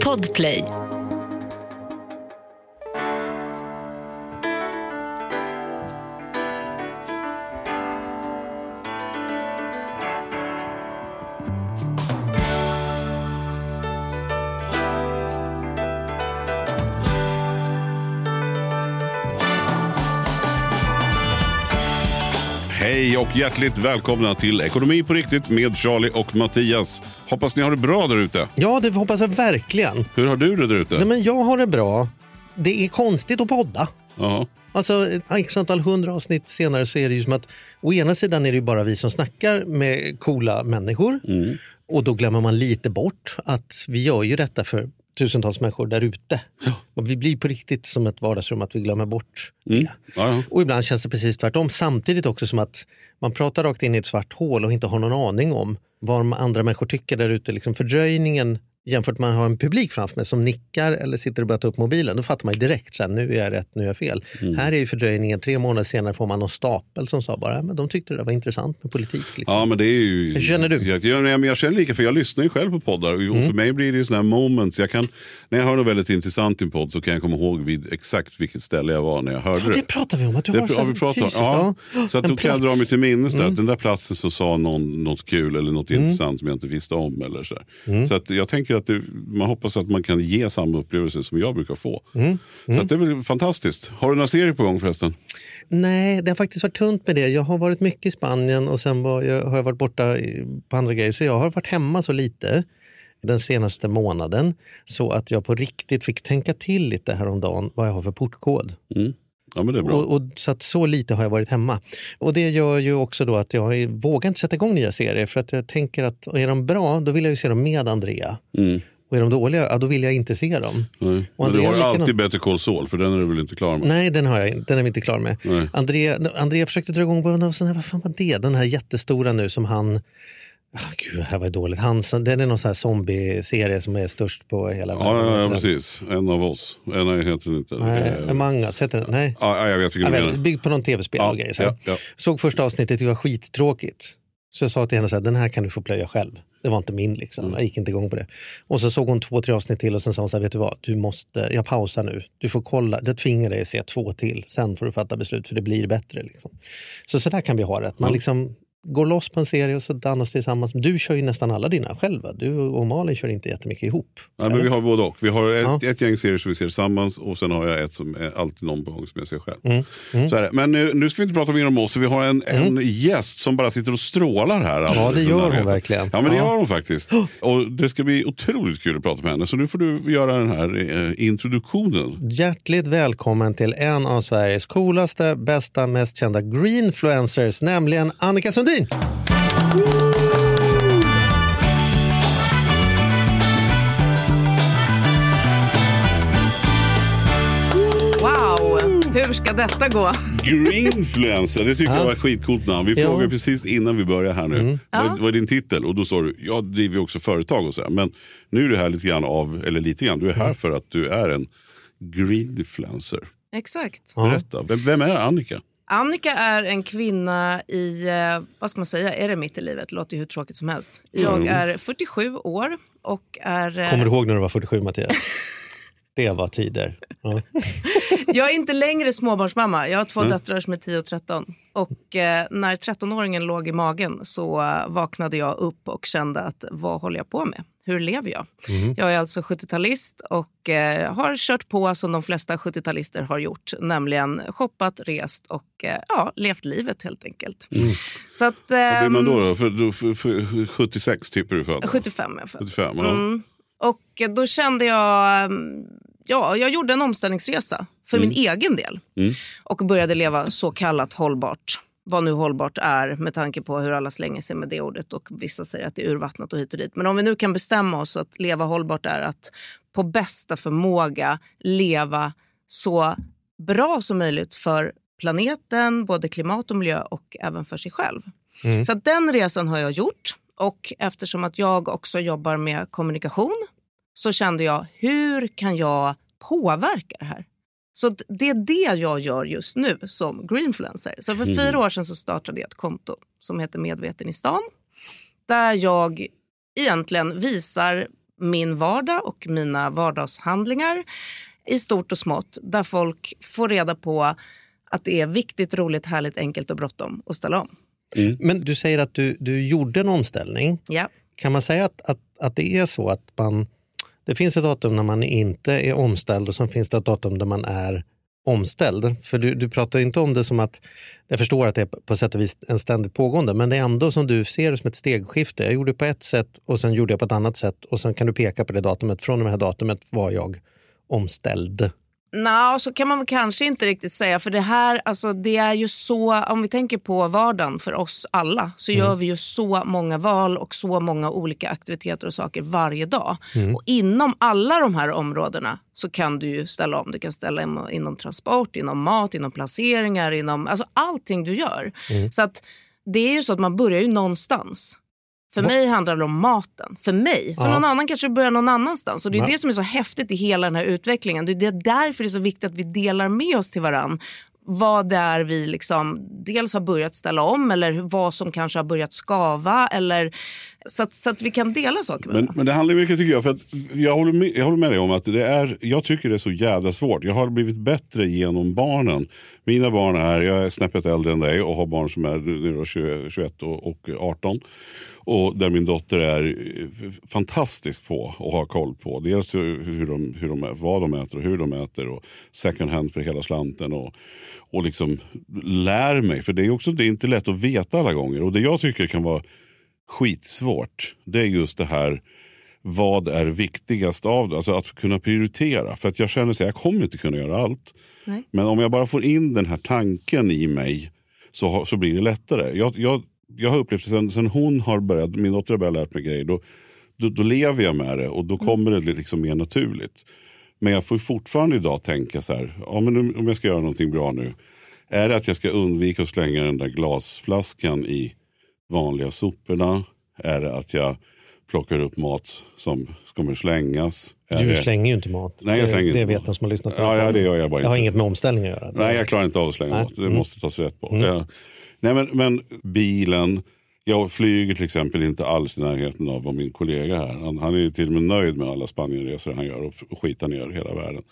Podplay. Och hjärtligt välkomna till Ekonomi på riktigt med Charlie och Mattias. Hoppas ni har det bra där ute. Ja, det hoppas jag verkligen. Hur har du det där ute? Nej, men jag har det bra. Det är konstigt att podda. Jaha. Alltså, x antal hundra avsnitt senare så är det ju som att å ena sidan är det ju bara vi som snackar med coola människor och då glömmer man lite bort att vi gör ju detta för tusentals människor där ute. Och Vi blir på riktigt som ett vardagsrum att vi glömmer bort det. Ja, ja. Och ibland känns det precis tvärtom. Samtidigt också som att man pratar rakt in i ett svart hål och inte har någon aning om vad andra människor tycker där ute. Liksom fördröjningen jämfört med att ha en publik framför mig som nickar eller sitter och börjar ta upp mobilen. Då fattar man direkt sen nu är jag rätt, nu är jag fel. Mm. Här är ju fördröjningen, tre månader senare får man någon stapel som sa bara, "Ja, men de tyckte det var intressant med politik. Liksom. Ja, men det är ju... Hur känner du? Jag, jag, jag, känner lika, för jag lyssnar ju själv på poddar. Och Mm. för mig blir det ju sådana här moments. Jag kan, när jag hör något väldigt intressant i en podd så kan jag komma ihåg vid exakt vilket ställe jag var när jag hörde Ja, det pratar vi om, att du Det har här vi pratat om. fysiskt, Ja. ja. Så att då kan jag dra. Mm. mig till minnes det, att den där platsen så sa någon något kul eller något Mm. intressant som jag inte visste om. Eller så här. så att jag tänker att det, man hoppas att man kan ge samma upplevelse som jag brukar få. Mm. Så att det är väl fantastiskt. Har du några serier på gång förresten? Nej, det har faktiskt varit tunt med det. Jag har varit mycket i Spanien och sen var jag, har jag varit borta på andra grejer. Så jag har varit hemma så lite den senaste månaden så att jag på riktigt fick tänka till lite häromdagen vad jag har för portkod. Ja men det är bra. Och, och, så att så lite har jag varit hemma. Och det gör ju också då att jag vågar inte sätta igång nya serier för att jag tänker att är de bra då vill jag ju se dem med Andrea. Mm. Och är de dåliga, ja, då vill jag inte se dem. Nej. Men du har alltid bättre Call Saul för den är du väl inte klar med? Nej, den, har jag, den är vi inte klar med. Nej. Andrea, Andrea försökte dra igång, vad fan var det? Den här jättestora nu som han... Ah, gud, det här var dåligt. Han, den är någon sån här zombie-serie som är störst på hela Ja, ja, ja, världen. precis. En av oss. En nej, heter den inte. Nej, Eh, Among us, heter den? Nej. Ja, ja, jag vet vilken du menar. byggd på någon tv-spel Ja, och grejer. Så ja, ja. Såg första avsnittet, det var skittråkigt. Så jag sa till henne så här, den här kan du få plöja själv. Det var inte min liksom. Mm. Jag gick inte igång på det. Och så såg hon två, tre avsnitt till och sen sa hon så här, vet du vad, du måste, jag pausar nu. Du får kolla, jag tvingar dig att se två till. Sen får du fatta beslut för det blir bättre. Liksom. Så så där kan vi ha det. Man liksom går loss på en serie och så dannas tillsammans. Du kör ju nästan alla dina själv va? Du och Malin kör inte jättemycket ihop. Ja, men vi har både och. Vi har ett, Ja. ett gäng serier som vi ser tillsammans och sen har jag ett som är alltid någon på gång som jag ser själv. Mm. Så är det. Men nu, nu ska vi inte prata mer om oss. Vi har en, en gäst som bara sitter och strålar här. Ja, det gör hon verkligen. Ja, men det Ja. gör hon faktiskt. Och det ska bli otroligt kul att prata med henne. Så nu får du göra den här eh, introduktionen. Hjärtligt välkommen till en av Sveriges coolaste, bästa, mest kända greenfluencers, nämligen Annika Sundin. Wow, hur ska detta gå? Greenfluencer, det tycker jag var ett skitcoolt namn. Vi Ja. frågade precis innan vi började här nu. Vad, vad är din titel? Och då sa du, jag driver ju också företag och så här. Men nu är du här lite grann av, eller lite grann, du är här för att du är en greenfluencer. Exakt. Berätta, vem, vem är Annika? Annika är en kvinna i, eh, vad ska man säga, är det mitt i livet? Låter ju hur tråkigt som helst. Jag är 47 år och är... eh, Kommer du ihåg när du var 47 Mattias? Det var tider. Ja. Jag är inte längre småbarnsmamma. Jag har två döttrar som är 10 och 13. Och eh, när 13-åringen låg i magen så vaknade jag upp och kände att vad håller jag på med? Hur lever jag? Jag är alltså 70-talist och eh, har kört på som de flesta 70-talister har gjort. Nämligen shoppat, rest och eh, ja, levt livet helt enkelt. Så att, Vad blir man ehm, då? då? För, då för, för 76 typ är du född? 75 är jag född. 75, ja. Mm. Och då kände jag, mm, ja, jag gjorde en omställningsresa för min egen del. Och började leva så kallat hållbart. Vad nu hållbart är med tanke på hur alla slänger sig med det ordet och vissa säger att det är urvattnat och hit och dit. Men om vi nu kan bestämma oss att leva hållbart är att på bästa förmåga leva så bra som möjligt för planeten, både klimat och miljö och även för sig själv. Så att den resan har jag gjort. Och eftersom att jag också jobbar med kommunikation så kände jag, hur kan jag påverka det här? Så det är det jag gör just nu som greenfluencer. Så för fyra år sedan så startade jag ett konto som heter Medveten i stan. Där jag egentligen visar min vardag och mina vardagshandlingar i stort och smått där folk får reda på att det är viktigt, roligt, härligt, enkelt och bråttom att ställa om. Mm. Men du säger att du, du gjorde en omställning. Ja. Kan man säga att, att, att det är så att man, det finns ett datum när man inte är omställd och sen finns det ett datum där man är omställd? För du, du pratar inte om det som att, jag förstår att det är på sätt och vis en ständigt pågående, men det är ändå som du ser det som ett stegskifte. Jag gjorde på ett sätt och sen gjorde jag på ett annat sätt och sen kan du peka på det datumet. Från det här datumet var jag omställd. Nej, så kan man väl kanske inte riktigt säga. För det här, alltså det är ju så, om vi tänker på vardagen för oss alla, så mm. gör vi ju så många val och så många olika aktiviteter och saker varje dag. Mm. Och inom alla de här områdena så kan du ju ställa om. Du kan ställa om inom transport, inom mat, inom placeringar, inom alltså allting du gör. Mm. Så att det är ju så att man börjar ju någonstans. För Va? mig handlar det om maten. För mig. För ja. någon annan kanske börjar någon annanstans. Och det är ja. det som är så häftigt i hela den här utvecklingen. Det är därför det är så viktigt att vi delar med oss till varann vad det är vi liksom dels har börjat ställa om eller vad som kanske har börjat skava. Eller, så, att, så att vi kan dela saker med men, men det handlar mycket tycker jag, för att jag håller, med, jag håller med dig om att det är, jag tycker det är så jädra svårt. Jag har blivit bättre genom barnen. Mina barn är, jag är snäppet äldre än dig och har barn som är nu 21 och, och 18. Och där min dotter är fantastisk på att ha koll på. Dels hur de, hur de, vad de äter och hur de äter. Och second hand för hela slanten. Och, och liksom lär mig. För det är också det är inte lätt att veta alla gånger. Och det jag tycker kan vara skitsvårt. Det är just det här. Vad är viktigast av det? Alltså att kunna prioritera. För att jag känner att jag kommer inte kunna göra allt. Nej. Men om jag bara får in den här tanken i mig så, så blir det lättare. Jag, jag jag har upplevt sen, sen hon har börjat, min dotter har börjat lära mig grejer, då, då, då, lever jag med det och då mm. kommer det liksom mer naturligt. Men jag får fortfarande idag tänka så här, ja, men om jag ska göra någonting bra nu. Är det att jag ska undvika att slänga den där glasflaskan i vanliga soporna? Är det att jag plockar upp mat som kommer slängas? Är du slänger ju inte mat. Nej, jag det, det vet de som har lyssnat på ja, ja, det. Gör jag bara det har inget med omställning att göra. Nej, jag klarar inte av att slänga Nej. mat. Det mm. måste tas rätt på. Mm. Nej, men, men bilen. Jag flyger till exempel inte alls i närheten av vad min kollega här. Han, han är till och med nöjd med alla Spanienresor han gör och, skitar ner hela världen.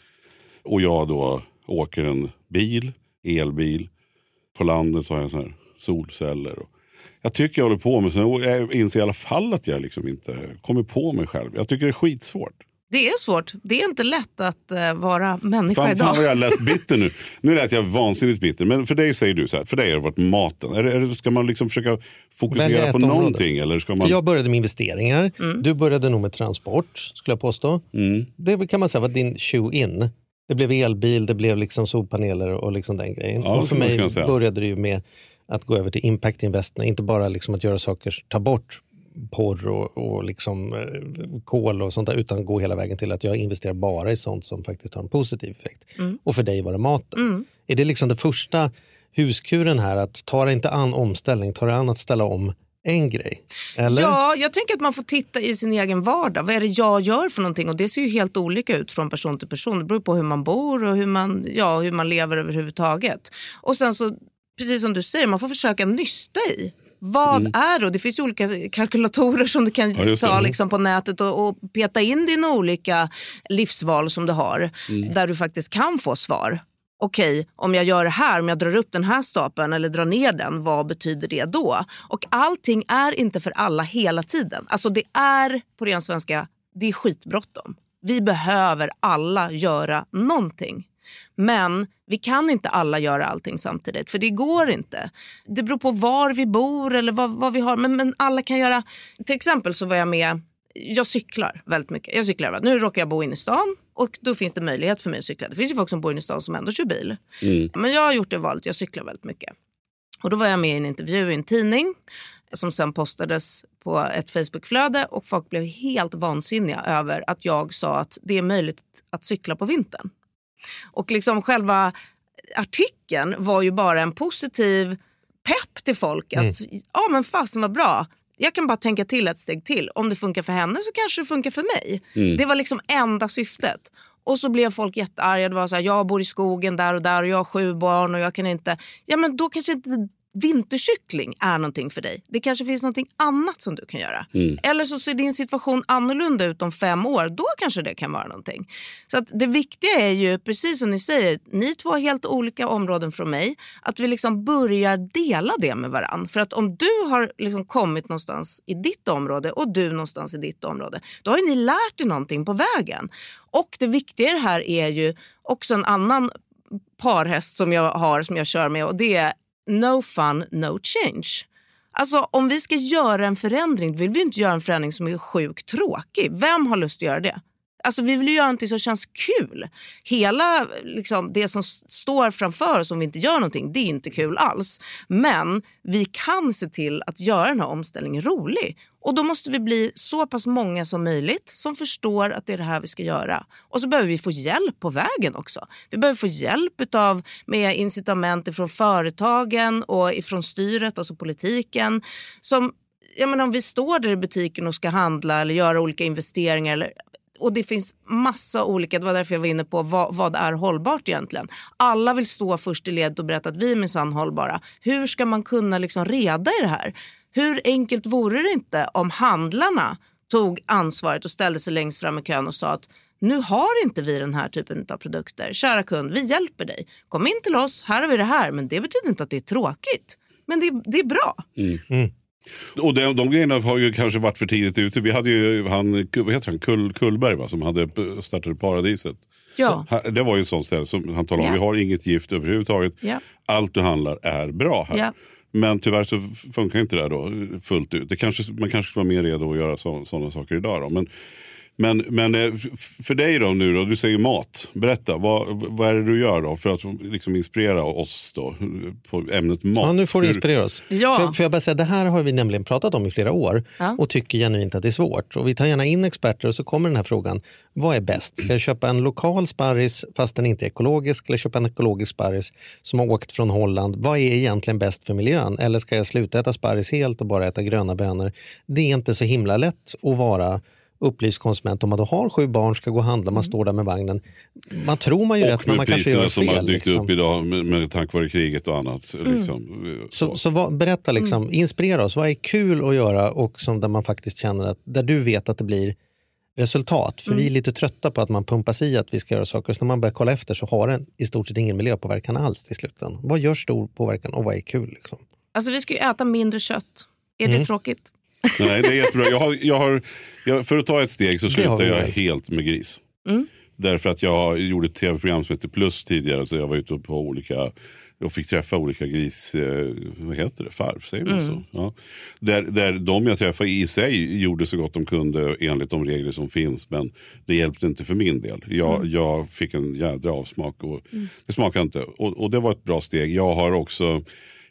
Och jag då åker en bil, elbil. På landet så har jag så här solceller. Och jag tycker jag håller på med, sen jag inser i alla fall att jag liksom inte kommer på mig själv. Jag tycker det är skitsvårt. Det är svårt. Det är inte lätt att uh, vara människa fan, idag. Fan vad jag lät bitter nu. Nu lät jag vansinnigt bitter. Men för dig säger du så här, för dig har det varit maten. Är det, är det, ska man liksom försöka fokusera på någonting? Eller ska man... För jag började med investeringar. Mm. Du började nog med transport, skulle jag påstå. Mm. Det kan man säga var din shoe in. Det blev elbil, det blev liksom solpaneler och liksom den grejen. Ja, och för mig började det ju med att gå över till impact investment. Inte bara liksom att göra saker, ta bort porr och, och liksom, eh, kol och sånt där, utan gå hela vägen till att jag investerar bara i sånt som faktiskt har en positiv effekt. Mm. Och för dig var det maten. Mm. Är det liksom den första huskuren här, att ta dig inte an omställning, ta dig an att ställa om en grej? Eller? Ja, jag tänker att man får titta i sin egen vardag. Vad är det jag gör för någonting? Och det ser ju helt olika ut från person till person. Det beror på hur man bor och hur man, ja, hur man lever överhuvudtaget. Och sen så, precis som du säger, man får försöka nysta i vad mm. är det? Det finns ju olika kalkylatorer som du kan ja, ta liksom, på nätet och, och, peta in dina olika livsval som du har. Mm. Där du faktiskt kan få svar. Okej, okay, om jag gör det här, om jag drar upp den här stapeln eller drar ner den, vad betyder det då? Och allting är inte för alla hela tiden. Alltså det är, på ren svenska, det är skitbråttom. Vi behöver alla göra någonting. Men vi kan inte alla göra allting samtidigt, för det går inte. Det beror på var vi bor eller vad, vad vi har. Men, men alla kan göra... Till exempel så var jag med jag cyklar väldigt mycket. Jag cyklar Nu råkar jag bo inne i stan och då finns det möjlighet för mig att cykla. Det finns ju folk som bor inne i stan som ändå kör bil. Mm. Men jag har gjort det valet, jag cyklar väldigt mycket. Och då var jag med i en intervju i en tidning som sen postades på ett Facebookflöde och folk blev helt vansinniga över att jag sa att det är möjligt att cykla på vintern. Och liksom själva artikeln var ju bara en positiv pepp till folk. Att mm. ja men fasen vad bra. Jag kan bara tänka till ett steg till. Om det funkar för henne så kanske det funkar för mig. Mm. Det var liksom enda syftet. Och så blev folk jättearga. Det var så här, jag bor i skogen där och där och jag har sju barn och jag kan inte... Ja men då kanske inte vinterkyckling är någonting för dig. Det kanske finns någonting annat som du kan göra. Mm. Eller så ser din situation annorlunda ut om fem år. Då kanske det kan vara någonting. Så det viktiga är ju, precis som ni säger, ni två har helt olika områden från mig. Att vi liksom börjar dela det med varandra. För att om du har liksom kommit någonstans i ditt område och du någonstans i ditt område. Då har ni lärt er någonting på vägen. Och det viktiga i det här är ju också en annan parhäst som jag har som jag kör med och det är no fun, no change. Alltså om vi ska göra en förändring vill vi inte göra en förändring som är sjukt tråkig. Vem har lust att göra det? Alltså vi vill ju göra någonting som känns kul. Hela liksom, det som står framför oss om vi inte gör någonting, det är inte kul alls. Men vi kan se till att göra den här omställningen rolig. Och då måste vi bli så pass många som möjligt som förstår att det är det här vi ska göra. Och så behöver vi få hjälp på vägen också. Vi behöver få hjälp utav, med incitament från företagen och ifrån styret, alltså politiken. Som, jag menar, om vi står där i butiken och ska handla eller göra olika investeringar eller och det finns massa olika, det var därför jag var inne på vad, vad är hållbart egentligen. Alla vill stå först i ledet och berätta att vi är minsann hållbara. Hur ska man kunna liksom reda i det här? Hur enkelt vore det inte om handlarna tog ansvaret och ställde sig längst fram i kön och sa att nu har inte vi den här typen av produkter. Kära kund, vi hjälper dig. Kom in till oss, här har vi det här. Men det betyder inte att det är tråkigt. Men det, det är bra. Mm. Och de, de grejerna har ju kanske varit för tidigt ute. Vi hade ju han, vad heter han, Kull, Kullberg va, som hade startat Paradiset. Ja. Det var ju ett sånt ställe som han talade om. Ja. Vi har inget gift överhuvudtaget. Ja. Allt du handlar är bra här. Ja. Men tyvärr så funkar inte det då fullt ut. Det kanske, man kanske ska vara mer redo att göra sådana saker idag. Då. Men, men, men eh, för dig då nu då, du säger mat. Berätta, vad, vad är det du gör då för att liksom inspirera oss då på ämnet mat? Ja, nu får du inspirera oss. Ja. För, för jag bara säga, det här har vi nämligen pratat om i flera år ja. och tycker genuint att det är svårt. Och vi tar gärna in experter och så kommer den här frågan. Vad är bäst? Ska jag köpa en lokal sparris fast den inte är ekologisk eller köpa en ekologisk sparris som har åkt från Holland? Vad är egentligen bäst för miljön? Eller ska jag sluta äta sparris helt och bara äta gröna bönor? Det är inte så himla lätt att vara upplyst konsument om man då har sju barn, ska gå och handla, man mm. står där med vagnen. Man tror man ju rätt men man kanske gör fel. som har dykt liksom. upp idag med, med tack vare kriget och annat. Mm. Liksom. Så, så, vad, berätta, liksom, mm. inspirera oss. Vad är kul att göra och som där man faktiskt känner att där du vet att det blir resultat. För mm. vi är lite trötta på att man pumpas i att vi ska göra saker. Så när man börjar kolla efter så har den i stort sett ingen miljöpåverkan alls till slutändan. Vad gör stor påverkan och vad är kul? Liksom? Alltså vi ska ju äta mindre kött. Är det mm. tråkigt? Nej, det är jättebra. Jag har, jag har, jag, för att ta ett steg så slutar jag helt med gris. Mm. Därför att jag gjorde ett tv-program som heter Plus tidigare. Så jag var ute på olika och fick träffa olika gris... Eh, vad heter det? Farv, säger man mm. så? Ja. Där, där de jag träffade i sig gjorde så gott de kunde enligt de regler som finns. Men det hjälpte inte för min del. Jag, mm. jag fick en jädra avsmak och mm. det smakade inte. Och, och det var ett bra steg. Jag har också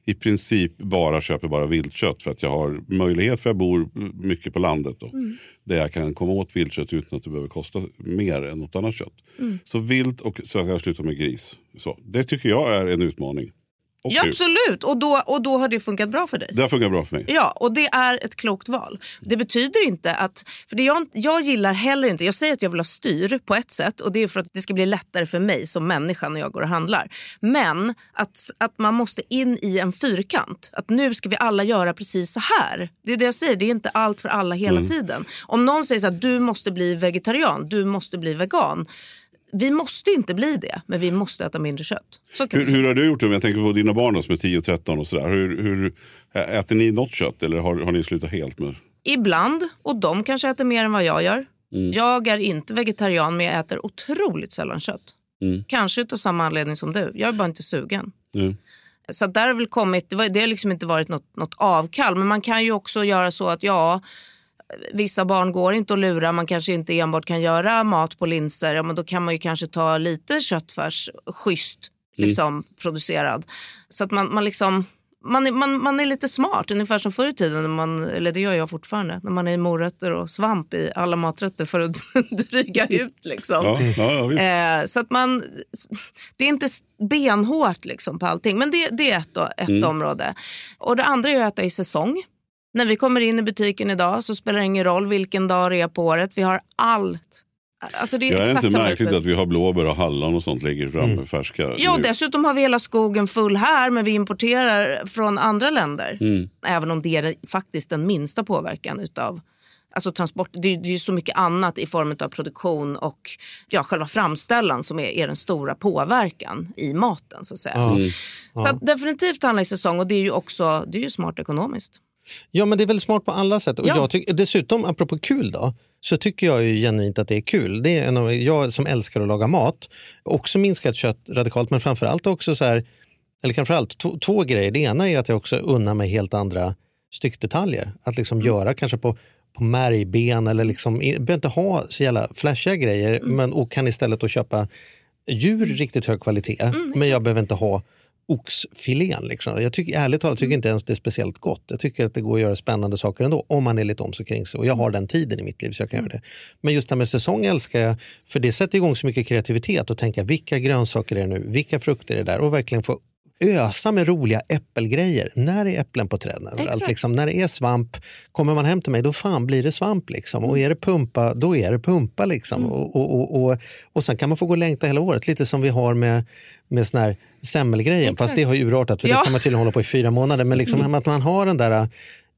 i princip bara köper bara viltkött för att jag har möjlighet för jag bor mycket på landet. Då, mm. Där jag kan komma åt viltkött utan att det behöver kosta mer än något annat kött. Mm. Så vilt och så att jag slutar med gris. Så, det tycker jag är en utmaning. Och ja, absolut, och då, och då har det funkat bra för dig. Det har funkat bra för mig. Ja, och det är ett klokt val. Det betyder inte att... För det jag, jag gillar heller inte... Jag säger att jag vill ha styr på ett sätt och det är för att det ska bli lättare för mig som människa när jag går och handlar. Men att, att man måste in i en fyrkant. Att nu ska vi alla göra precis så här. Det är det jag säger, det är inte allt för alla hela mm. tiden. Om någon säger att du måste bli vegetarian, du måste bli vegan vi måste inte bli det, men vi måste äta mindre kött. Hur, hur, har du gjort det? Jag tänker på dina barn som är 10 och 13 och sådär. Hur, hur, äter ni något kött eller har, har ni slutat helt med? Ibland, och de kanske äter mer än vad jag gör. Mm. Jag är inte vegetarian men jag äter otroligt sällan kött. Mm. Kanske av samma anledning som du. Jag är bara inte sugen. Mm. Så där har väl kommit, det, var, det har liksom inte varit något, något avkall. Men man kan ju också göra så att ja, vissa barn går inte att lura, man kanske inte enbart kan göra mat på linser, ja, men då kan man ju kanske ta lite köttfärs, schysst mm. liksom, mm. producerad. Så att man, man liksom... Man är, man, man är lite smart, ungefär som förr i tiden, när man, eller det gör jag fortfarande, när man är morötter och svamp i alla maträtter för att dryga ut. Liksom. Ja, ja, eh, så att man, det är inte benhårt liksom, på allting, men det, det är ett, ett mm. område. Och Det andra är att äta i säsong. När vi kommer in i butiken idag så spelar det ingen roll vilken dag det är på året. Vi har allt, Alltså det är, Det är inte märkligt utbud. att vi har blåbär och hallon och sånt ligger framme färska. Ja, och nu. dessutom har vi hela skogen full här, men vi importerar från andra länder. Mm. Även om det är faktiskt den minsta påverkan utav Alltså transport, det är ju så mycket annat i form av produktion och ja, själva framställan som är, är den stora påverkan i maten. Så att säga. Ja. Så att definitivt handlingssäsong och det är ju också det är ju smart ekonomiskt. Ja, men det är väl smart på alla sätt. Och Ja. jag tycker, dessutom, apropå kul då, så tycker jag ju genuint att det är kul. Det är en av, jag som älskar att laga mat, också minskat kött radikalt, men framförallt också så här, eller framförallt två, två grejer. Det ena är att jag också unnar mig helt andra styckdetaljer. Att liksom Mm. göra kanske på, på märgben eller liksom, behöver inte ha så jävla flashiga grejer, Mm. men, och kan istället då köpa djur riktigt hög kvalitet. Mm, men jag behöver inte ha oxfilén. Liksom. Jag tycker, ärligt talat Mm. tycker inte ens det är speciellt gott. Jag tycker att det går att göra spännande saker ändå om man är lite om sig kring sig. Och jag har den tiden i mitt liv så jag kan göra det. Men just det här med säsong älskar jag för det sätter igång så mycket kreativitet och tänka vilka grönsaker är det nu, vilka frukter är det där och verkligen få ösa med roliga äppelgrejer. När är äpplen på träden? Allt Exakt. liksom, när det är svamp, kommer man hem till mig då fan blir det svamp. Liksom. Och är det pumpa, då är det pumpa. Liksom. Och, och, och, och, och sen kan man få gå och längta hela året, lite som vi har med, med sån här semmelgrejen. Fast det har ju urartat, för Ja. det kan man tydligen hålla på i fyra månader. Men liksom att man har den där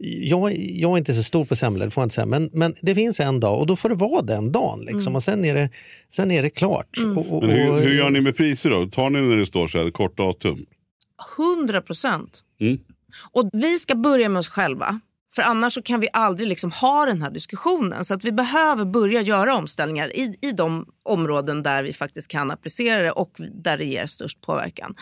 jag, jag är inte så stor på semlor, det får jag inte säga. Men, men det finns en dag och då får det vara den dagen. Liksom. Och sen är det, sen är det klart. Och, och, Men hur, och- hur gör ni med priser då? Tar ni när det står så här kort datum? 100 procent. Mm. Och vi ska börja med oss själva. För annars så kan vi aldrig liksom ha den här diskussionen. Så att vi behöver börja göra omställningar i, i de områden där vi faktiskt kan applicera det och där det ger störst påverkan.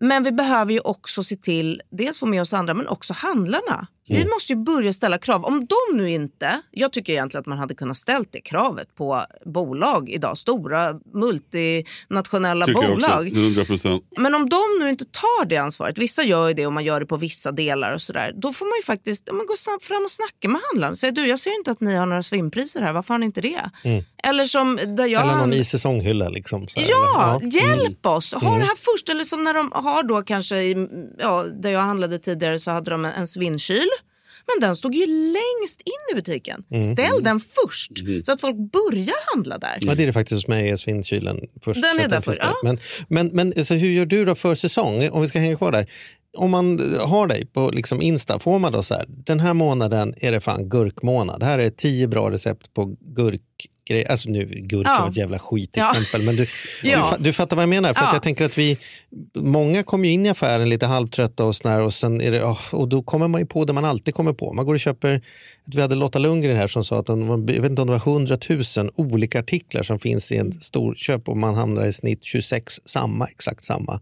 Men vi behöver ju också se till, dels få med oss andra, men också handlarna. Vi måste ju börja ställa krav. Om de nu inte, jag tycker egentligen att man hade kunnat ställt det kravet på bolag idag, stora multinationella Tycker jag bolag. också. 100 procent. Men om de nu inte tar det ansvaret, vissa gör ju det och man gör det på vissa delar och sådär. Då får man ju faktiskt ja, men gå snabbt fram och snacka med handlaren. Säg du, jag ser inte att ni har några svimpriser här, varför har ni inte det? Eller som där jag... Eller någon i säsonghylla. Liksom, så här, Ja, eller- hjälp oss! Ha det här först. Eller som när de har då kanske, i, ja, där jag handlade tidigare så hade de en, en svinnkyl. Men den stod ju längst in i butiken. Ställ den först så att folk börjar handla där. Ja, det är det faktiskt hos mig, är svinnkylen först. Den är där först, ja. Men, men, men alltså, hur gör du då för säsong? Om vi ska hänga kvar där. Om man har dig på liksom Insta, får man då så här, den här månaden är det fan gurkmånad. Här är tio bra recept på gurkgrejer. Alltså nu, gurk Ja. var ett jävla skitexempel, men du, Ja. du, du fattar vad jag menar. För Ja. jag tänker att vi, många kommer ju in i affären lite halvtrötta och sådär, och, sen är det, och då kommer man ju på det man alltid kommer på. Man går och köper, vi hade Lotta Lundgren här som sa att var- jag vet inte om det var 100 000 olika artiklar som finns i en stor köp och man hamnar i snitt 26 samma, exakt samma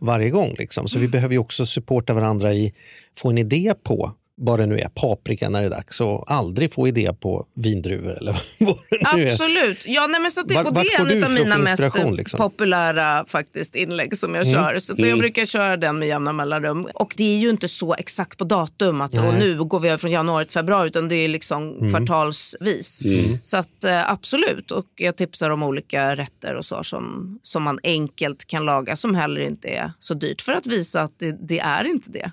varje gång. Liksom. Så vi behöver ju också supporta varandra i, få en idé på vad det nu är, paprika när det är dags och aldrig få idé på vindruvor eller vad det nu är. Absolut. Ja, nej, men så det, Var- och det är en av mina mest liksom? populära faktiskt, inlägg som jag kör. Så att Jag brukar köra den med jämna mellanrum. Och det är ju inte så exakt på datum att och nu går vi över från januari till februari utan det är liksom kvartalsvis. Så att eh, absolut. Och jag tipsar om olika rätter och så som, som man enkelt kan laga som heller inte är så dyrt för att visa att det, det är inte det.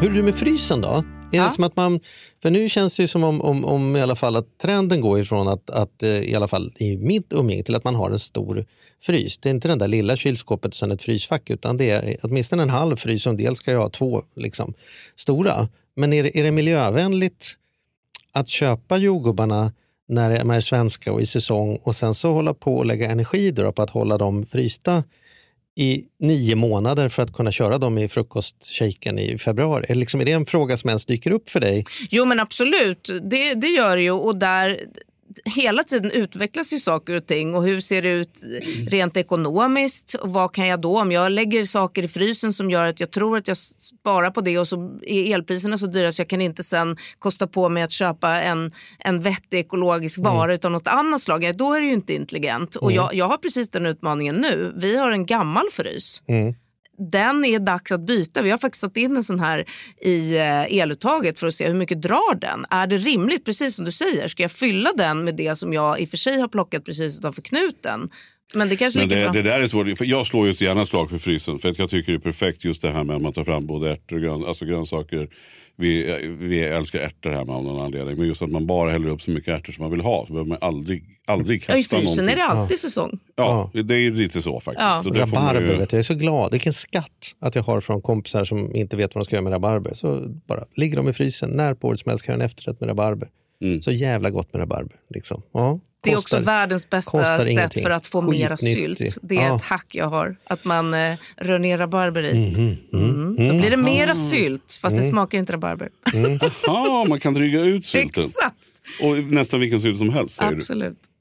Hur är det med frysen då? Är det som att man, för nu känns det ju som om, om, om i alla fall att trenden går ifrån att, att eh, i alla fall i mitt umgänge till att man har en stor frys. Det är inte den där lilla kylskåpet och sen ett frysfack utan det är åtminstone en halv frys och en del ska jag ha två liksom, stora. Men är det, är det miljövänligt att köpa jordgubbarna när de är svenska och i säsong och sen så hålla på och lägga energi på att hålla dem frysta i nio månader för att kunna köra dem i frukostshaken i februari? Är, liksom, är det en fråga som ens dyker upp för dig? Jo men absolut, det, det gör det ju. Och där, hela tiden utvecklas ju saker och ting och hur ser det ut rent ekonomiskt? Och vad kan jag då, om jag lägger saker i frysen som gör att jag tror att jag sparar på det och så är elpriserna så dyra så jag kan inte sen kosta på mig att köpa en, en vettig ekologisk vara mm. utan något annat slag. Då är det ju inte intelligent. Och jag, jag har precis den utmaningen nu. Vi har en gammal frys. Mm den är dags att byta. Vi har faktiskt satt in en sån här i eh, eluttaget för att se hur mycket drar den. Är det rimligt, precis som du säger, ska jag fylla den med det som jag i och för sig har plockat precis utanför knuten? Men det kanske Men det, det där är svårt. För jag slår ju gärna slag för frysen. För att jag tycker det är perfekt just det här med att man tar fram både ärtor och grön, alltså grönsaker vi, vi älskar ärtor här av någon anledning. Men just att man bara häller upp så mycket ärtor som man vill ha. Så behöver man aldrig, aldrig kasta ja, I frysen någonting. är det alltid säsong. Ja, det är lite så faktiskt. Ja. Så rabarber, ju... vet jag, jag är så glad. Vilken skatt att jag har från kompisar som inte vet vad de ska göra med rabarber. Så bara ligger de i frysen. När på året som helst kan jag en efterrätt med rabarber. Mm. Så jävla gott med rabarber. Liksom. Ja, det är också världens bästa sätt ingenting. för att få mera sylt. Det är ja. ett hack jag har. Att man eh, rör ner rabarber i. Mm, mm, mm, Då blir det mera sylt, fast det mm. smakar inte rabarber. Mm. Jaha, man kan dryga ut sylten. Exakt. Och nästan vilken sylt som helst. Absolut. Du.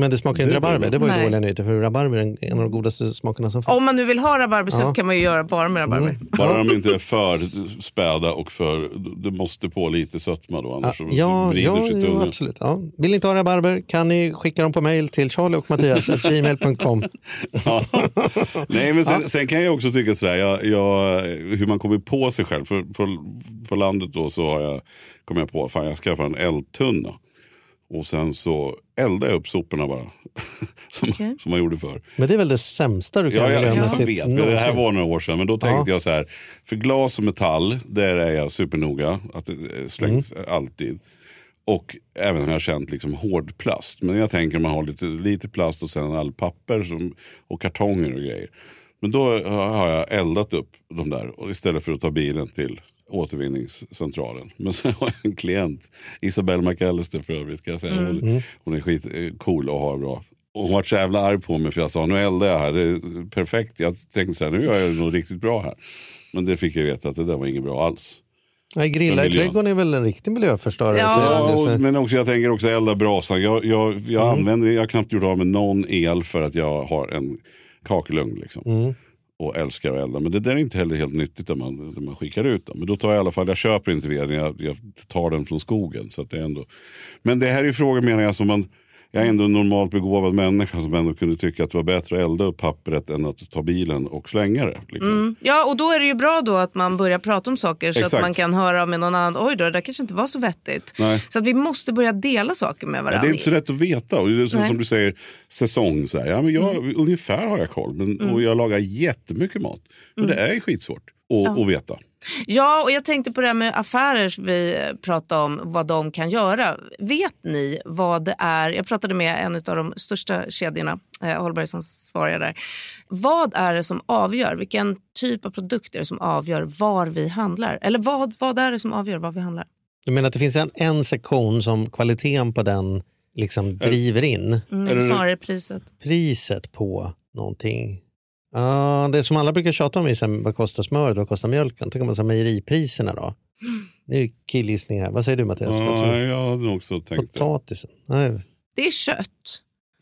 Men det smakar inte rabarber. Det var ju Nej. dåliga nyheter för rabarber är en av de godaste smakerna som finns. Om man nu vill ha rabarbersylt ja. kan man ju göra bara med rabarber. Mm. Bara de inte är för späda och för... Det måste på lite sötma då annars ja, vrider ja, sig ja, absolut. Ja. Vill ni inte ha rabarber kan ni skicka dem på mail till charlieochmattias.gmail.com. ja. Nej men sen, sen, kan jag också tycka sådär, jag, jag, hur man kommer på sig själv. För på, på landet då så har jag, kom jag på att jag skaffade en eldtunna. Och sen så eldade jag upp soporna bara. som, okay. som man gjorde förr. Men det är väl det sämsta du kan ja, jag, jag vet. Men det här var några år sedan. Men då tänkte ja. jag så här. För glas och metall, där är jag supernoga. Att det slängs mm. alltid. Och även har jag känt liksom hård plast. Men jag tänker man har lite, lite plast och sen all papper som, och kartonger och grejer. Men då har jag eldat upp de där och istället för att ta bilen till återvinningscentralen. Men sen har jag en klient, Isabelle McAllister för övrigt. Kan jag säga. Hon, mm. hon är skitcool och har bra. Och hon var så jävla arg på mig för jag sa nu eldar jag här, det är perfekt. Jag tänkte så här, nu gör jag något riktigt bra här. Men det fick jag veta att det där var inget bra alls. Nej, grilla i trädgården är väl en riktig miljöförstörelse? Ja, och, men också, jag tänker också elda brasan. Jag, jag, jag, mm. använder, jag har knappt gjort av med någon el för att jag har en kakelugn. Liksom. Mm och älskar att elda. Men det där är inte heller helt nyttigt när man, när man skickar ut den. Men då tar jag i alla fall, jag köper inte veden, jag, jag tar den från skogen. Så det är ändå... Men det här är frågor menar jag som man jag är ändå en normalt begåvad människa som ändå kunde tycka att det var bättre att elda upp pappret än att ta bilen och slänga det. Liksom. Mm. Ja, och då är det ju bra då att man börjar prata om saker så Exakt. att man kan höra med någon annan. Oj då, det där kanske inte var så vettigt. Nej. Så att vi måste börja dela saker med varandra. Ja, det är inte så lätt att veta. Och det är som, som du säger, säsong. Så här. Ja, men jag, mm. Ungefär har jag koll. Men, mm. Och jag lagar jättemycket mat. Men det mm. är skitsvårt att, ja. att veta. Ja, och jag tänkte på det här med affärer som vi pratade om, vad de kan göra. Vet ni vad det är? Jag pratade med en av de största kedjorna, eh, hållbarhetsansvariga där. Vad är det som avgör? Vilken typ av produkter som avgör var vi handlar? Eller vad, vad är det som avgör var vi handlar? Du menar att det finns en, en sektion som kvaliteten på den liksom driver in? Mm, snarare priset. Priset på någonting. Ja, det som alla brukar tjata om är vad kostar smöret, vad kostar mjölken? Tänk om man säger mejeripriserna då? Det är killgissning här. Vad säger du Mattias? Ja, jag hade också tänkt Potatisen? Nej. Det är kött.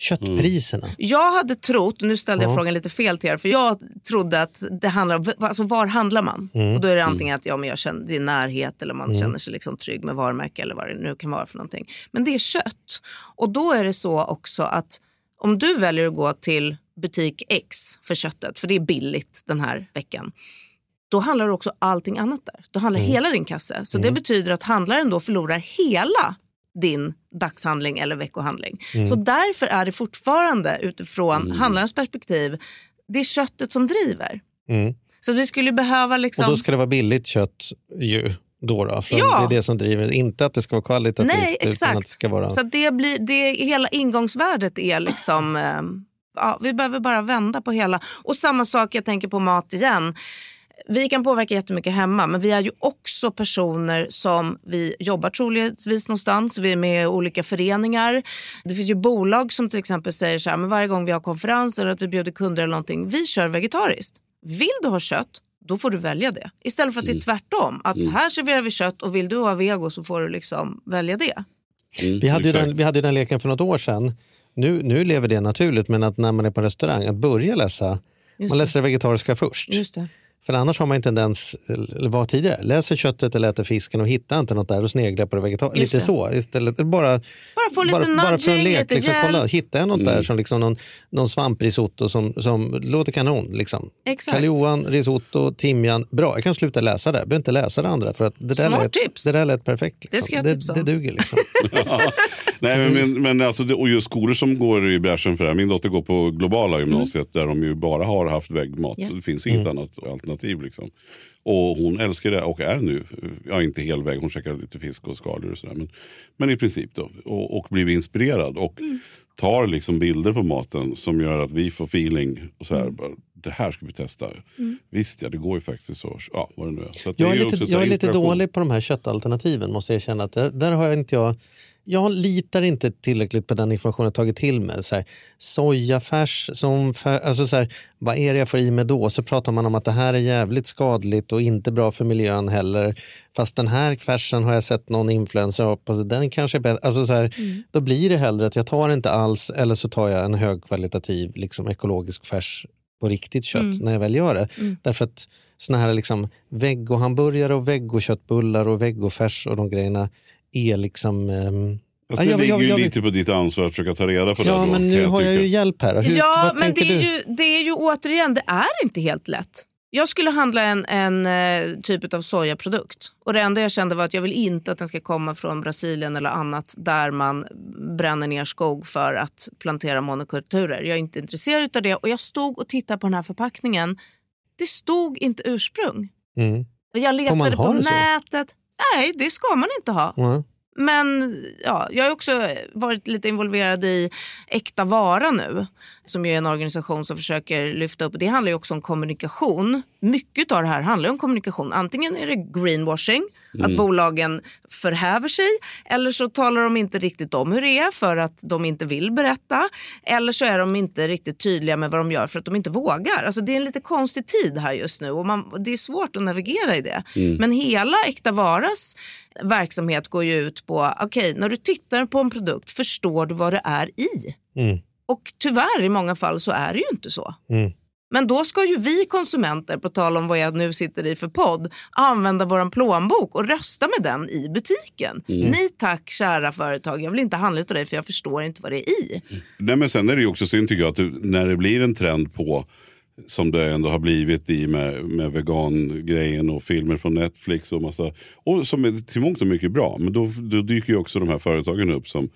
Köttpriserna. Jag hade trott, nu ställde jag Ja. frågan lite fel till er, för jag trodde att det handlar om, alltså var handlar man? Mm. Och då är det antingen att ja, men jag känner, det är närhet eller man känner sig liksom trygg med varumärke eller vad det nu kan vara för någonting. Men det är kött. Och då är det så också att om du väljer att gå till butik X för köttet, för det är billigt den här veckan, då handlar också allting annat där. Då handlar hela din kasse. Så det betyder att handlaren då förlorar hela din dagshandling eller veckohandling. Så därför är det fortfarande utifrån handlarens perspektiv, det är köttet som driver. Mm. Så vi skulle behöva liksom... Och då ska det vara billigt kött ju. Då då, för Ja. Det är det som driver, inte att det ska vara kvalitativt Nej, utan exakt. att det ska vara... Så det blir, det, hela ingångsvärdet är liksom... Eh, ja, vi behöver bara vända på hela. Och samma sak, jag tänker på mat igen. Vi kan påverka jättemycket hemma, men vi är ju också personer som vi jobbar troligtvis någonstans. Vi är med i olika föreningar. Det finns ju bolag som till exempel säger så här, men varje gång vi har konferenser eller att vi bjuder kunder eller någonting, vi kör vegetariskt. Vill du ha kött, då får du välja det. Istället för att det är tvärtom. Att här serverar vi kött och vill du ha vego så får du liksom välja det. Mm, Vi hade, ju den, vi hade ju den leken för något år sedan. Nu, nu lever det naturligt, men att när man är på restaurang, att börja läsa. Just man läser det vegetariska först. Just det. För annars har man en tendens, eller var tidigare, läser köttet eller äter fisken och hittar inte något där och sneglar på det vegetariska. Lite det. så istället. Bara, Bara få lite bara, bara för en nudging, lek. lite Liksom, hjälp. kolla, hittar jag något där som liksom någon, någon svamprisotto som, som låter kanon. Liksom. Exakt. Karl Johan, risotto, timjan. Bra, jag kan sluta läsa det. Jag behöver inte läsa det andra. För att det, där Smart lät, tips. det där lät perfekt. Liksom. Det ska jag det, tipsa det om. duger. Liksom. Nej, men, men, men alltså, det, och just skolor som går i bräschen för det här. Min dotter går på globala gymnasiet där de ju bara har haft väggmat. Yes. Det finns inget annat alternativ. Liksom. Och hon älskar det och är nu, ja inte hel väg, hon käkar lite fisk och skaldjur och sådär. Men, men i princip då. Och, och blir inspirerad och tar liksom bilder på maten som gör att vi får feeling. Och så här, bara, det här ska vi testa. Visst ja, det går ju faktiskt så. Ja, vad det nu är. Så att det Jag är, ju lite, jag är lite dålig på de här köttalternativen måste jag känna. Att där har jag inte jag... Jag litar inte tillräckligt på den information jag tagit till mig. Så här, sojafärs, som fär, alltså så här, vad är det jag får i mig då? Så pratar man om att det här är jävligt skadligt och inte bra för miljön heller. Fast den här färsen har jag sett någon influencer hoppas den kanske är bättre. Alltså så här, Då blir det hellre att jag tar inte alls eller så tar jag en högkvalitativ liksom, ekologisk färs på riktigt kött när jag väl gör det. Därför att såna här liksom vegohamburgare och vegoköttbullar och vegofärs och de grejerna är liksom... ehm, Fast Ja, det jag- ligger jag- ju jag- lite på ditt ansvar att försöka ta reda på det. Ja, men nu har jag ju hjälp här. Hur, ja, men det är, ju, det är ju återigen, det är inte helt lätt. Jag skulle handla en, en eh, typ av sojaprodukt. Och det enda jag kände var att jag vill inte att den ska komma från Brasilien eller annat där man bränner ner skog för att plantera monokulturer. Jag är inte intresserad av det. Och jag stod och tittade på den här förpackningen. Det stod inte ursprung. Mm. Jag letade på det så? Nej, det ska man inte ha. Ja. Men ja, jag har också varit lite involverad i Äkta Vara nu. Som är en organisation som försöker lyfta upp. Det handlar ju också om kommunikation. Mycket av det här handlar om kommunikation. Antingen är det greenwashing, att bolagen förhäver sig. Eller så talar de inte riktigt om hur det är för att de inte vill berätta. Eller så är de inte riktigt tydliga med vad de gör för att de inte vågar. Alltså det är en lite konstig tid här just nu och man, det är svårt att navigera i det. Men hela Äkta Varas verksamhet går ju ut på, okej när du tittar på en produkt förstår du vad det är i. Mm. Och tyvärr i många fall så är det ju inte så. Mm. Men då ska ju vi konsumenter, på tal om vad jag nu sitter i för podd, använda vår plånbok och rösta med den i butiken. Nej tack kära företag, jag vill inte handla av dig för jag förstår inte vad det är i. Nej, men sen är det ju också synd tycker jag att du, när det blir en trend på som det ändå har blivit i med, med vegangrejen och filmer från Netflix och massa. Och som är till mångt och mycket bra. Men då, då dyker ju också de här företagen upp som,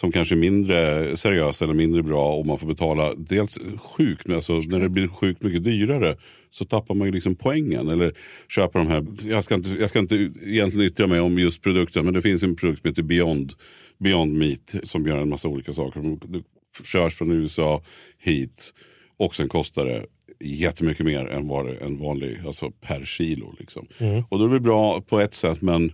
som kanske är mindre seriösa eller mindre bra och man får betala dels sjukt, men alltså när det blir sjukt mycket dyrare så tappar man ju liksom poängen. Eller köper de här, jag ska, inte, jag ska inte egentligen yttra mig om just produkten men det finns en produkt som heter Beyond, Beyond Meat som gör en massa olika saker. Det körs från USA hit och sen kostar det jättemycket mer än vad en vanlig, alltså per kilo. Liksom. Och då är det bra på ett sätt men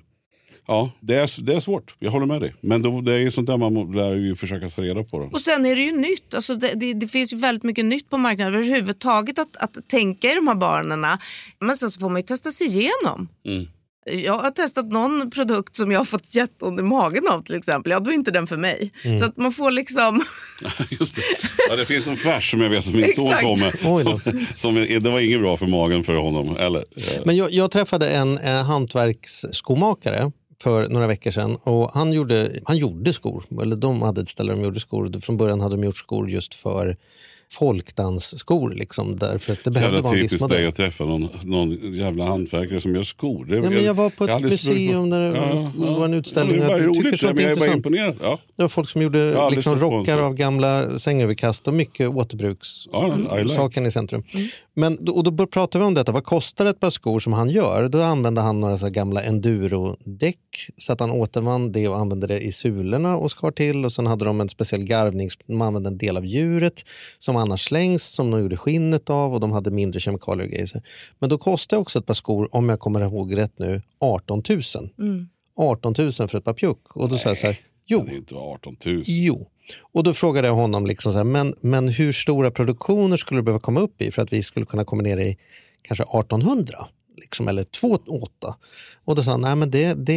ja, det är, det är svårt. Jag håller med dig. Men då, det är ju sånt där man lär ju försöka ta reda på. Då. Och sen är det ju nytt. Alltså det, det, det finns ju väldigt mycket nytt på marknaden överhuvudtaget att, att tänka i de här banorna. Men sen så får man ju testa sig igenom. Mm. Jag har testat någon produkt som jag har fått jätteont i magen av till exempel. Ja, då är inte den för mig. Mm. Så att man får liksom... Just det. Ja, det finns en färs som jag vet att min son kom med. Som, som, det var inget bra för magen för honom. Eller? Men jag, jag träffade en eh, hantverksskomakare för några veckor sedan och han gjorde, han gjorde skor. Eller de hade ett ställe där de gjorde skor. Från början hade de gjort skor just för folkdansskor. Liksom, därför att det behövde vara en viss typiskt dig modell. att träffa någon, någon jävla hantverkare som gör skor. Det, Ja, men jag var på jag ett museum där det var en utställning. Ja, det var tycker roligt, sånt men jag är bara imponerad. Ja. Det var folk som gjorde liksom, rockar av gamla sängöverkast och mycket återbruks. Ja, I like. I centrum. Men, då- och då pratade vi om detta. Vad kostar ett par skor som han gör? Då använde han några så gamla enduro-däck så att han återvann det och använde det i sulorna och skar till. Och sen hade de en speciell garvning. De använde en del av djuret som annars slängs, som de gjorde skinnet av och de hade mindre kemikalier och grejer. Men då kostar också ett par skor, om jag kommer ihåg rätt nu, 18 000. 18 000 för ett par pjuck. Och då sa jag så här, jo. Det är inte 18 000. Jo. Och då frågade jag honom, liksom så här, men, men hur stora produktioner skulle du behöva komma upp i för att vi skulle kunna komma ner i kanske 1800? Liksom, eller 28? Och då sa han, nej men det, det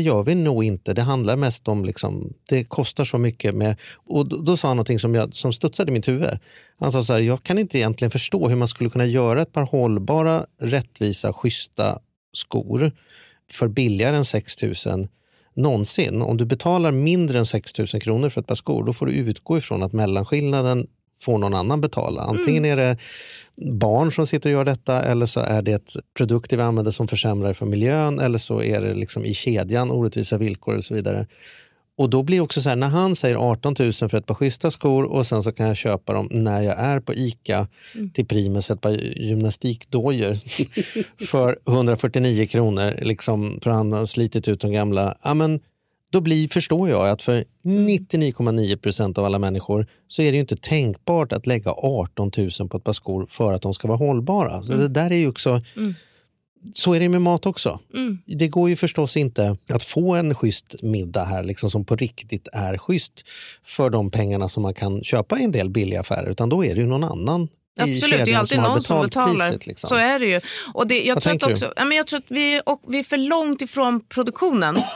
gör vi nog inte. Det handlar mest om, liksom, det kostar så mycket. Med, och då, då sa han någonting som, jag, som studsade i mitt huvud. Han sa så här, jag kan inte egentligen förstå hur man skulle kunna göra ett par hållbara, rättvisa, schyssta skor för billigare än 6 000 någonsin. Om du betalar mindre än 6 000 kronor för ett par skor, då får du utgå ifrån att mellanskillnaden får någon annan betala. Antingen är det barn som sitter och gör detta eller så är det ett produkter vi använder som försämrar för miljön eller så är det liksom i kedjan orättvisa villkor och så vidare. Och då blir också så här, när han säger 18 000 för ett par schyssta skor och sen så kan jag köpa dem när jag är på ICA till Primus, ett par gymnastikdojor för 149 kronor, liksom, för han har slitit ut de gamla. Ja, men då blir, förstår jag att för 99,9 procent av alla människor så är det ju inte tänkbart att lägga 18 000 på ett par skor för att de ska vara hållbara. Så det där är ju också... Så är det med mat också. Det går ju förstås inte att få en schysst middag här liksom, som på riktigt är schysst för de pengarna som man kan köpa i en del billiga affärer. Utan då är det ju någon annan Absolut, det är alltid någon som betalar. priset. Liksom. Så är det ju. Och det, jag, Vad tror att också, ja, men jag tror att vi, och vi är för långt ifrån produktionen.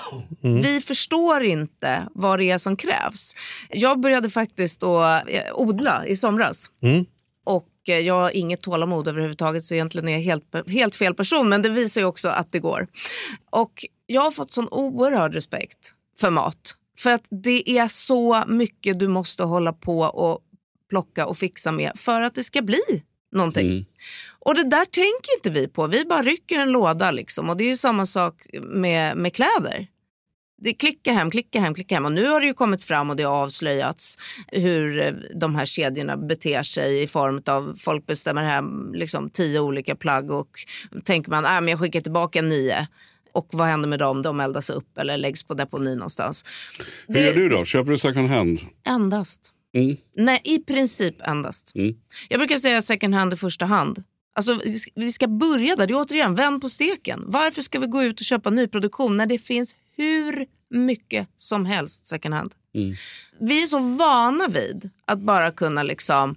Mm. Vi förstår inte vad det är som krävs. Jag började faktiskt att eh, odla i somras. Mm. Och eh, jag har inget tålamod överhuvudtaget så egentligen är jag helt, helt fel person. Men det visar ju också att det går. Och jag har fått sån oerhörd respekt för mat. För att det är så mycket du måste hålla på och plocka och fixa med för att det ska bli någonting. Mm. Och det där tänker inte vi på. Vi bara rycker en låda liksom. Och det är ju samma sak med, med kläder. Det klicka hem, klicka hem, klicka hem. Och nu har det ju kommit fram och det har avslöjats hur eh, de här kedjorna beter sig i form av folk bestämmer hem liksom tio olika plagg och tänker man att jag skickar tillbaka nio. Och vad händer med dem? De eldas upp eller läggs på deponi någonstans. Hur gör du då? Köper du second hand? Endast. Mm. Nej, i princip endast. Mm. Jag brukar säga second hand i första hand. Alltså, vi ska- börja där. Det är återigen, vänd på steken. Varför ska vi gå ut och köpa nyproduktion när det finns hur mycket som helst second hand? Mm. Vi är så vana vid att bara kunna liksom...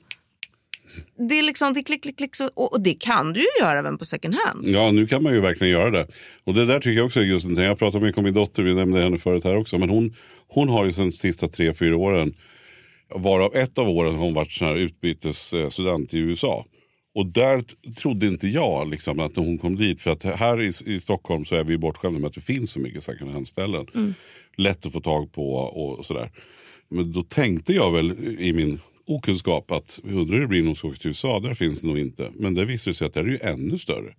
Det är liksom, det är klick, klick, klick. Och, och det kan du ju göra även på second hand. Ja, nu kan man ju verkligen göra det. Och det där tycker jag också är just en Jag pratar mycket om min dotter, vi nämnde henne förut här också. Men hon, hon har ju sen sista tre, fyra åren, varav ett av åren hon varit sån här utbytesstudent i USA. Och där trodde inte jag liksom, att hon kom dit. För att här i, i Stockholm så är vi bortskämda med att det finns så mycket second hand-ställen. Lätt att få tag på och sådär. Men då tänkte jag väl i min okunskap att undrar hur det blir hon ska åka till USA. Där finns det nog inte. Men det visade sig att det är ju ännu större.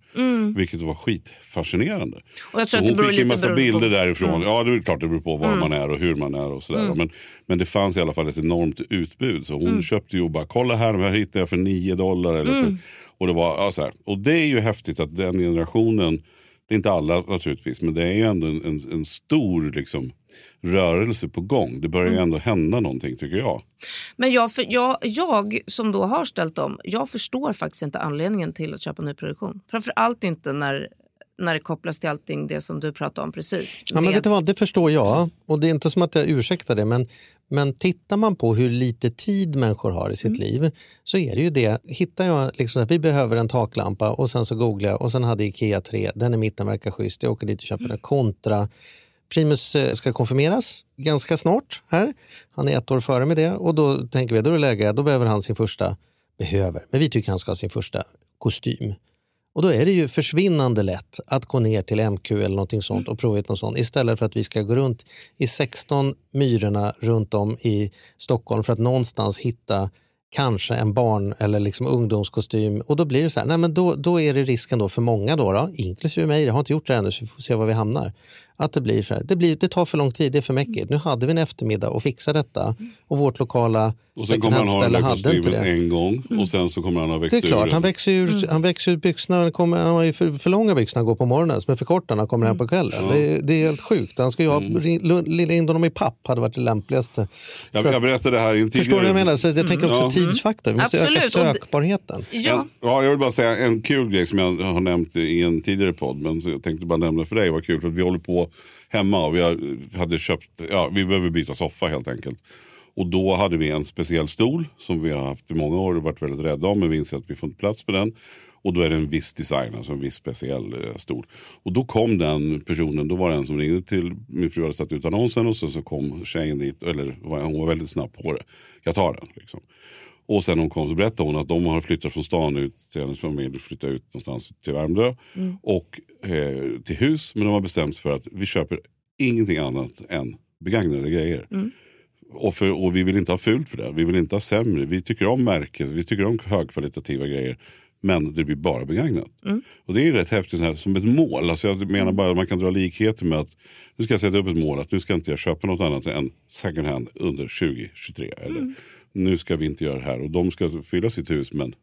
Vilket var skitfascinerande. Och jag tror Så att det hon fick en massa beroende på- bilder därifrån. Ja, det är klart det beror på var man är och hur man är och sådär. Men, men det fanns i alla fall ett enormt utbud. Så hon köpte ju och bara, kolla här, här hittade jag för 9 dollar. Eller för, och, det var, ja, så här. och det är ju häftigt att den generationen, det är inte alla naturligtvis, men det är ju ändå en, en, en stor liksom, rörelse på gång. Det börjar ju ändå hända någonting tycker jag. Men jag, för, jag, jag som då har ställt om, jag förstår faktiskt inte anledningen till att köpa nyproduktion. Framför allt inte när när det kopplas till allting det som du pratade om precis. Ja, men Med- vet du vad, det förstår jag. Och det är inte som att jag ursäktar det, men, men tittar man på hur lite tid människor har i sitt liv så är det ju det. Hittar jag liksom att vi behöver en taklampa och sen så googlar jag och sen hade Ikea 3, den i mitten verkar schysst, jag åker dit och köper den kontra Primus eh, ska konfirmeras ganska snart här. Han är ett år före med det och då tänker vi då är det läge, då behöver han sin första, behöver, men vi tycker han ska ha sin första kostym. Och då är det ju försvinnande lätt att gå ner till MQ eller någonting sånt och prova ut något sånt istället för att vi ska gå runt i 16 myrorna runt om i Stockholm för att någonstans hitta kanske en barn eller liksom ungdomskostym. Och då blir det så här, nej men då, då är det risken då för många, då, då inklusive mig, jag har inte gjort det ännu så vi får se var vi hamnar. Att det blir så här, det, blir, det tar för lång tid, det är för mäckigt. Nu hade vi en eftermiddag och fixa detta och vårt lokala Och sen kommer han ha den där hand-ställe hade inte kostymen det. en gång och sen så kommer han ha växt Det är ur klart, den. han växer ur, han växer ur byxorna. Han, kommer, han har ju för, för långa byxor när han går på morgonen, är för korta när han kommer hem på kvällen. Det, är- det är helt sjukt. Han ska ju ha, mm. lilla in honom i papp hade varit det lämpligaste. Jag, jag berättade det här i en tidigare... Förstår du vad jag menar? Så jag tänker också Ja. tidsfaktor. Vi måste Absolut, öka det- sökbarheten. Ja, ja, jag vill bara säga en kul grej som jag har nämnt i en tidigare podd. Men jag tänkte bara nämna för dig. Vad kul för att vi håller på hemma och vi hade köpt, ja vi behöver byta soffa helt enkelt. Och då hade vi en speciell stol som vi har haft i många år och varit väldigt rädda om. Men vi inser att vi får inte plats med den. Och då är det en viss design, alltså en viss speciell eh, stol. Och då kom den personen, då var det en som ringde till min fru hade satt ut annonsen och så, så kom tjejen dit, eller hon var väldigt snabb på det. Jag tar den liksom. Och sen hon kom så berättade hon att de har flyttat från stan ut till hennes familj, flyttat ut någonstans till Värmdö och eh, till hus. Men de har bestämt sig för att vi köper ingenting annat än begagnade grejer. Och, för, och vi vill inte ha fult för det. Vi vill inte ha sämre. Vi tycker om märken, vi tycker om högkvalitativa grejer. Men det blir bara begagnat. Och det är rätt häftigt här, som ett mål. Alltså jag menar bara att man kan dra likheter med att nu ska jag sätta upp ett mål att nu ska inte jag köpa något annat än second hand under 2023. Eller nu ska vi inte göra det här. Och de ska fylla sitt hus men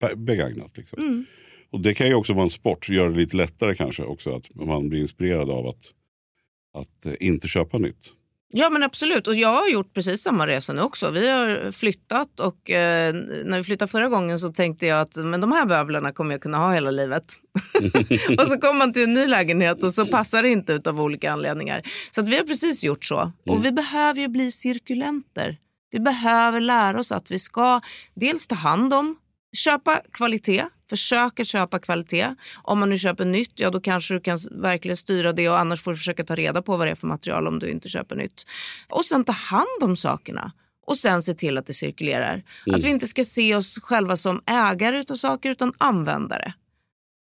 be- begagnat. Liksom. Och det kan ju också vara en sport, göra det lite lättare kanske också. Att man blir inspirerad av att, att eh, inte köpa nytt. Ja men absolut och jag har gjort precis samma resa nu också. Vi har flyttat och eh, när vi flyttade förra gången så tänkte jag att men de här möblerna kommer jag kunna ha hela livet. och så kommer man till en ny lägenhet och så passar det inte ut av olika anledningar. Så vi har precis gjort så. Och vi behöver ju bli cirkulenter. Vi behöver lära oss att vi ska dels ta hand om, köpa kvalitet, försöka köpa kvalitet. Om man nu köper nytt, ja då kanske du kan verkligen styra det och annars får du försöka ta reda på vad det är för material om du inte köper nytt. Och sen ta hand om sakerna. Och sen se till att det cirkulerar. Att vi inte ska se oss själva som ägare av saker utan användare.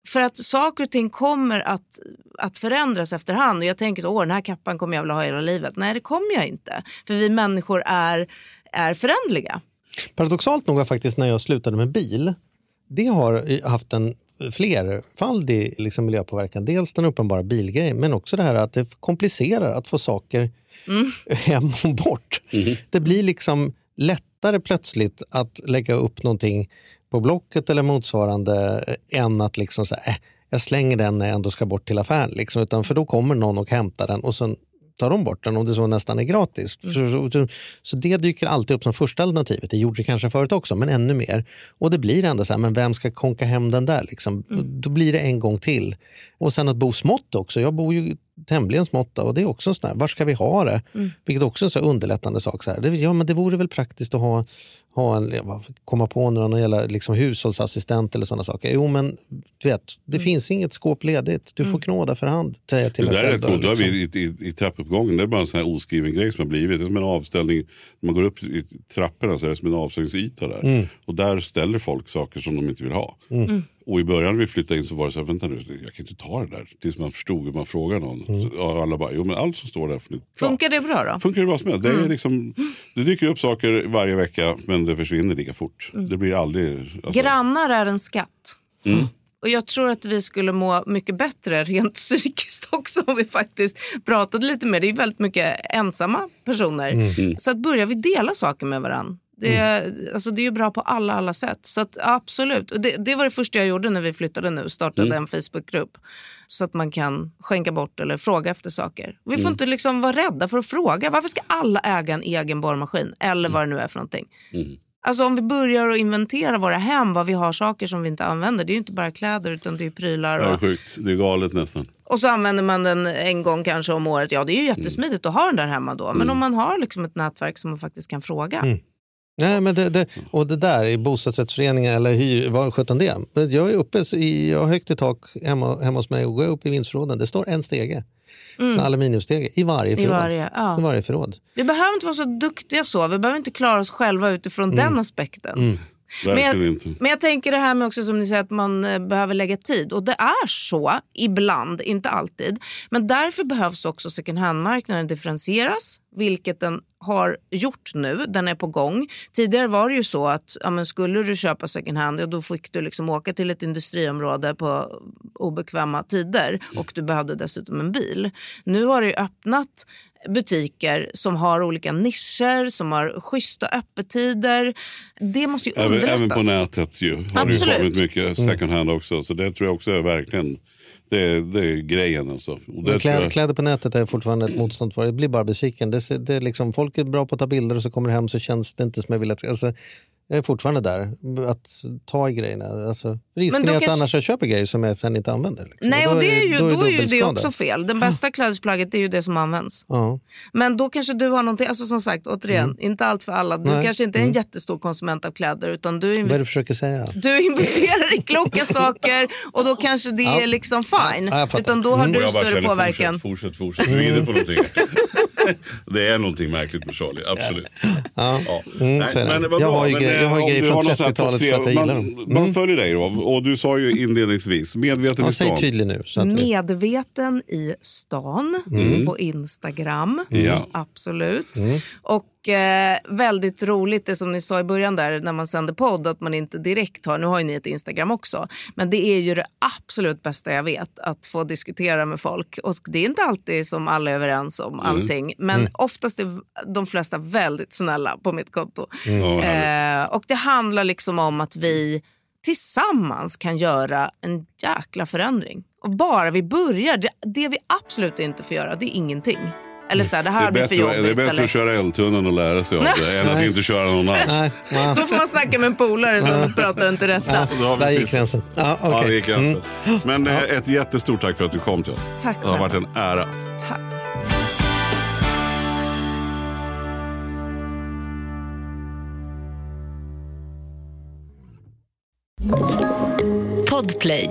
För att saker och ting kommer att, att förändras efterhand. Och jag tänker så, åh den här kappan kommer jag vilja ha hela livet. Nej det kommer jag inte. För vi människor är, är förändliga. Paradoxalt nog var faktiskt när jag slutade med bil, det har haft en flerfaldig liksom miljöpåverkan. Dels den uppenbara bilgrejen, men också det här att det komplicerar att få saker hem och bort. Det blir liksom lättare plötsligt att lägga upp någonting på Blocket eller motsvarande eh, än att liksom så här, äh, jag slänger den när jag ändå ska bort till affären. Liksom, utan för då kommer någon och hämtar den och sen tar de bort den om det så nästan är gratis. Så, så, så, så det dyker alltid upp som första alternativet. Det gjorde det kanske förut också, men ännu mer. Och det blir ändå så här, men vem ska konka hem den där? Liksom? Då blir det en gång till. Och sen att bo smått också. Jag bor ju tämligen smått och det är också sån här, var ska vi ha det? Vilket också är en så underlättande sak. Så här. Ja, men det vore väl praktiskt att ha, ha en, komma på någon jävla liksom, hushållsassistent eller sådana saker. Jo, men du vet, det finns inget skåp ledigt. Du får knåda för hand. Till Det där är rätt coolt. Liksom. vi i, i, i trappuppgången, det är bara en sån här oskriven grej som har blivit. Det är som en avställning. När man går upp i trapporna så är det som en avställningsyta där. Mm. Och där ställer folk saker som de inte vill ha. Och i början när vi flyttade in så var det så här, vänta nu, jag kan inte ta det där. Tills man förstod hur man frågar någon. Mm. Så, alla bara, jo men allt som står där. Funkar det bra då? Funkar det bra som helst. Det, är liksom, det dyker upp saker varje vecka men det försvinner lika fort. Det blir aldrig... Alltså, Grannar är en skatt. Och jag tror att vi skulle må mycket bättre rent psykiskt också om vi faktiskt pratade lite mer. Det är ju väldigt mycket ensamma personer. Så att börjar vi dela saker med varandra. Det, alltså det är ju bra på alla, alla sätt. Så att, absolut. Och det, det var det första jag gjorde när vi flyttade nu. Startade en Facebookgrupp. Så att man kan skänka bort eller fråga efter saker. Och vi får inte liksom vara rädda för att fråga. Varför ska alla äga en egen borrmaskin? Eller vad det nu är för någonting. Alltså om vi börjar att inventera våra hem, vad vi har saker som vi inte använder. Det är ju inte bara kläder utan det är prylar. Det är Och, sjukt. Det är galet nästan. och så använder man den en gång kanske om året. Ja det är ju jättesmidigt att ha den där hemma då. Men om man har liksom ett nätverk som man faktiskt kan fråga. Nej, men det, det, och det där i bostadsrättsföreningar eller hyr, vad sjutton det. Men Jag är uppe i, jag har högt i tak hemma, hemma hos mig och går upp i vindsförråden. Det står en stege. En aluminiumstege i varje Mm. I förråd. varje, ja. I varje förråd. Vi behöver inte vara så duktiga så. Vi behöver inte klara oss själva utifrån den aspekten. Men Verkligen jag, men jag tänker det här med också som ni säger att man eh, behöver lägga tid. Och det är så ibland, inte alltid. Men därför behövs också second hand-marknaden differentieras. Vilket den har gjort nu, den är på gång. Tidigare var det ju så att ja, men skulle du köpa second hand, ja, då fick du liksom åka till ett industriområde på obekväma tider. Och du behövde dessutom en bil. Nu har det ju öppnat butiker som har olika nischer, som har schyssta öppettider. Det måste ju underlättas. även på nätet ju, har det ju Absolut. kommit mycket second hand också. Så det tror jag också är verkligen det är, det är grejen. Alltså. Kläder, jag, kläder på nätet är fortfarande ett motstånd för. Jag blir bara besviken. Det, det är liksom, folk är bra på att ta bilder och så kommer det hem så känns det inte som jag vill att... Alltså, jag är fortfarande där. Att ta i grejerna. Alltså, risken då är att kanske- annars jag köper grejer som jag sen inte använder. Liksom. Nej, och då det är ju, då är ju det också fel. Det bästa klädesplagget är ju det som används. Ja. Men då kanske du har någonting, alltså som sagt återigen, inte allt för alla. Du Nej. kanske inte är en jättestor konsument av kläder utan du, Vad är det du försöker säga? du investerar i kloka saker och då kanske det är liksom fine. Ja, utan då har och du större påverkan. Fortsätt, fortsätt, fortsätt. Du är inne på någonting. det är någonting märkligt med Charlie, absolut. Ja. Ja. Mm, men Jag bra. har ju Men, grejer- jag har ju eh, grejer från har någon sån här 30-talet topp för att jag gillar man, dem. Mm. man följer dig då. Och du sa ju inledningsvis, medveten Ja, i säg stan. tydligt nu. Så att vi... Medveten i stan på Instagram. Absolut. Och eh, väldigt roligt det som ni sa i början där när man sänder podd att man inte direkt har, nu har ju ni ett Instagram också, men det är ju det absolut bästa jag vet att få diskutera med folk. Och det är inte alltid som alla är överens om allting, men oftast är de flesta väldigt snälla på mitt konto. Härligt. Eh, och det handlar liksom om att vi tillsammans kan göra en jäkla förändring. Och bara vi börjar, det, det vi absolut inte får göra, det är ingenting. Eller så här, det det, här är blir för bättre, jobbigt. det är bättre eller, att köra Älvtunnan och lära sig av det än att inte köra någon alls. Nej, ja. Då får man snacka med en polare som pratar inte rätta. Då har vi Där gick gränsen. Ja, Ja, okej. det gick gränsen. Men eh, ett jättestort tack för att du kom till oss. Tack Det har varit en ära. Tack. Podplay.